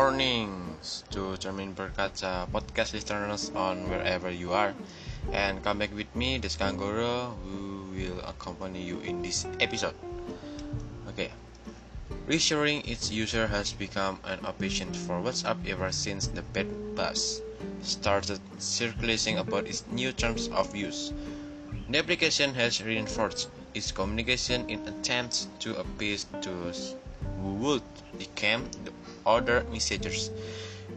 morning to Cermin Berkaca podcast listeners on wherever you are and come back with me Deskanggoro who will accompany you in this episode. Okay. Reassuring its user has become an obsession for WhatsApp ever since the beta buzz started circulating about its new terms of use. The application has reinforced its communication in attempts to appease those who would become the other messengers.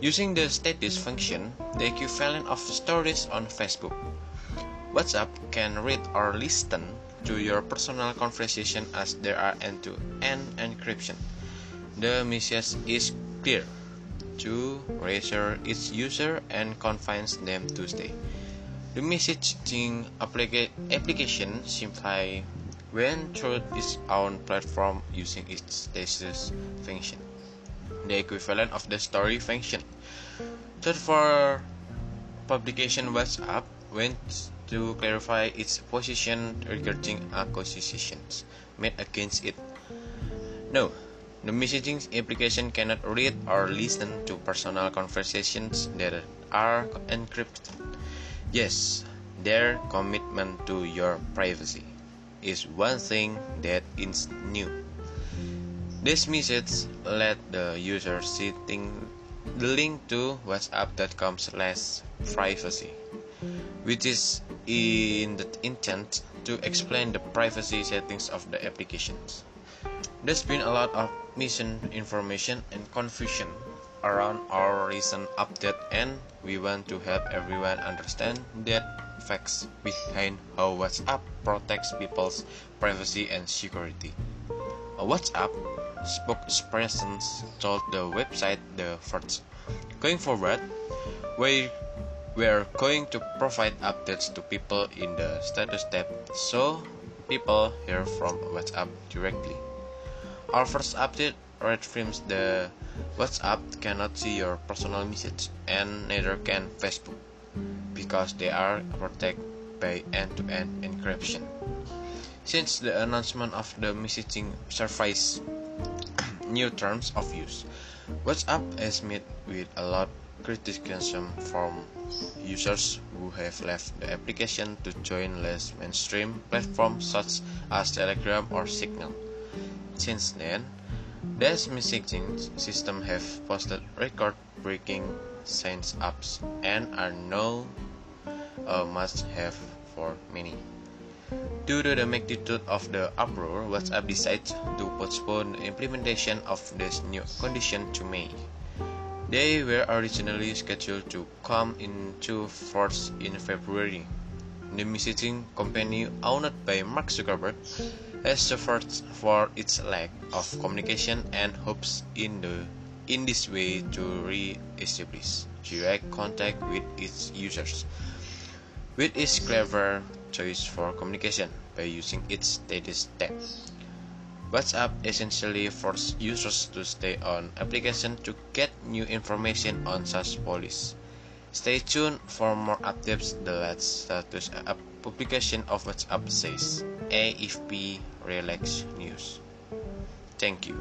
Using the status function, the equivalent of stories on Facebook, WhatsApp can read or listen to your personal conversation as there are end-to-end encryption. The message is clear to reassure its user and confines them to stay. The messaging applica application simply went through its own platform using its status function the equivalent of the story function. Third, for publication WhatsApp went to clarify its position regarding accusations made against it. No, the messaging application cannot read or listen to personal conversations that are encrypted. Yes, their commitment to your privacy is one thing that is new. This message let the user setting the link to whatsapp.com slash privacy, which is in the intent to explain the privacy settings of the applications. There's been a lot of misinformation and confusion around our recent update and we want to help everyone understand the facts behind how WhatsApp protects people's privacy and security. WhatsApp spokespersons told the website The Verge. Going forward, we we're going to provide updates to people in the status tab so people hear from WhatsApp directly. Our first update reframes the WhatsApp cannot see your personal message and neither can Facebook because they are protected by end-to-end encryption. Since the announcement of the messaging service new terms of use. WhatsApp has met with a lot of criticism from users who have left the application to join less mainstream platforms such as Telegram or Signal. Since then, this messaging system have posted record-breaking signs ups and are now a uh, must-have for many. Due to the magnitude of the uproar, WhatsApp decided to postpone the implementation of this new condition to May. They were originally scheduled to come into force in February. The messaging company owned by Mark Zuckerberg has suffered for its lack of communication and hopes in the in this way to re-establish direct contact with its users. With its clever choice for communication by using its status tab. WhatsApp essentially forces users to stay on application to get new information on such policies. Stay tuned for more updates. The last status publication of WhatsApp says AFP Relax News. Thank you.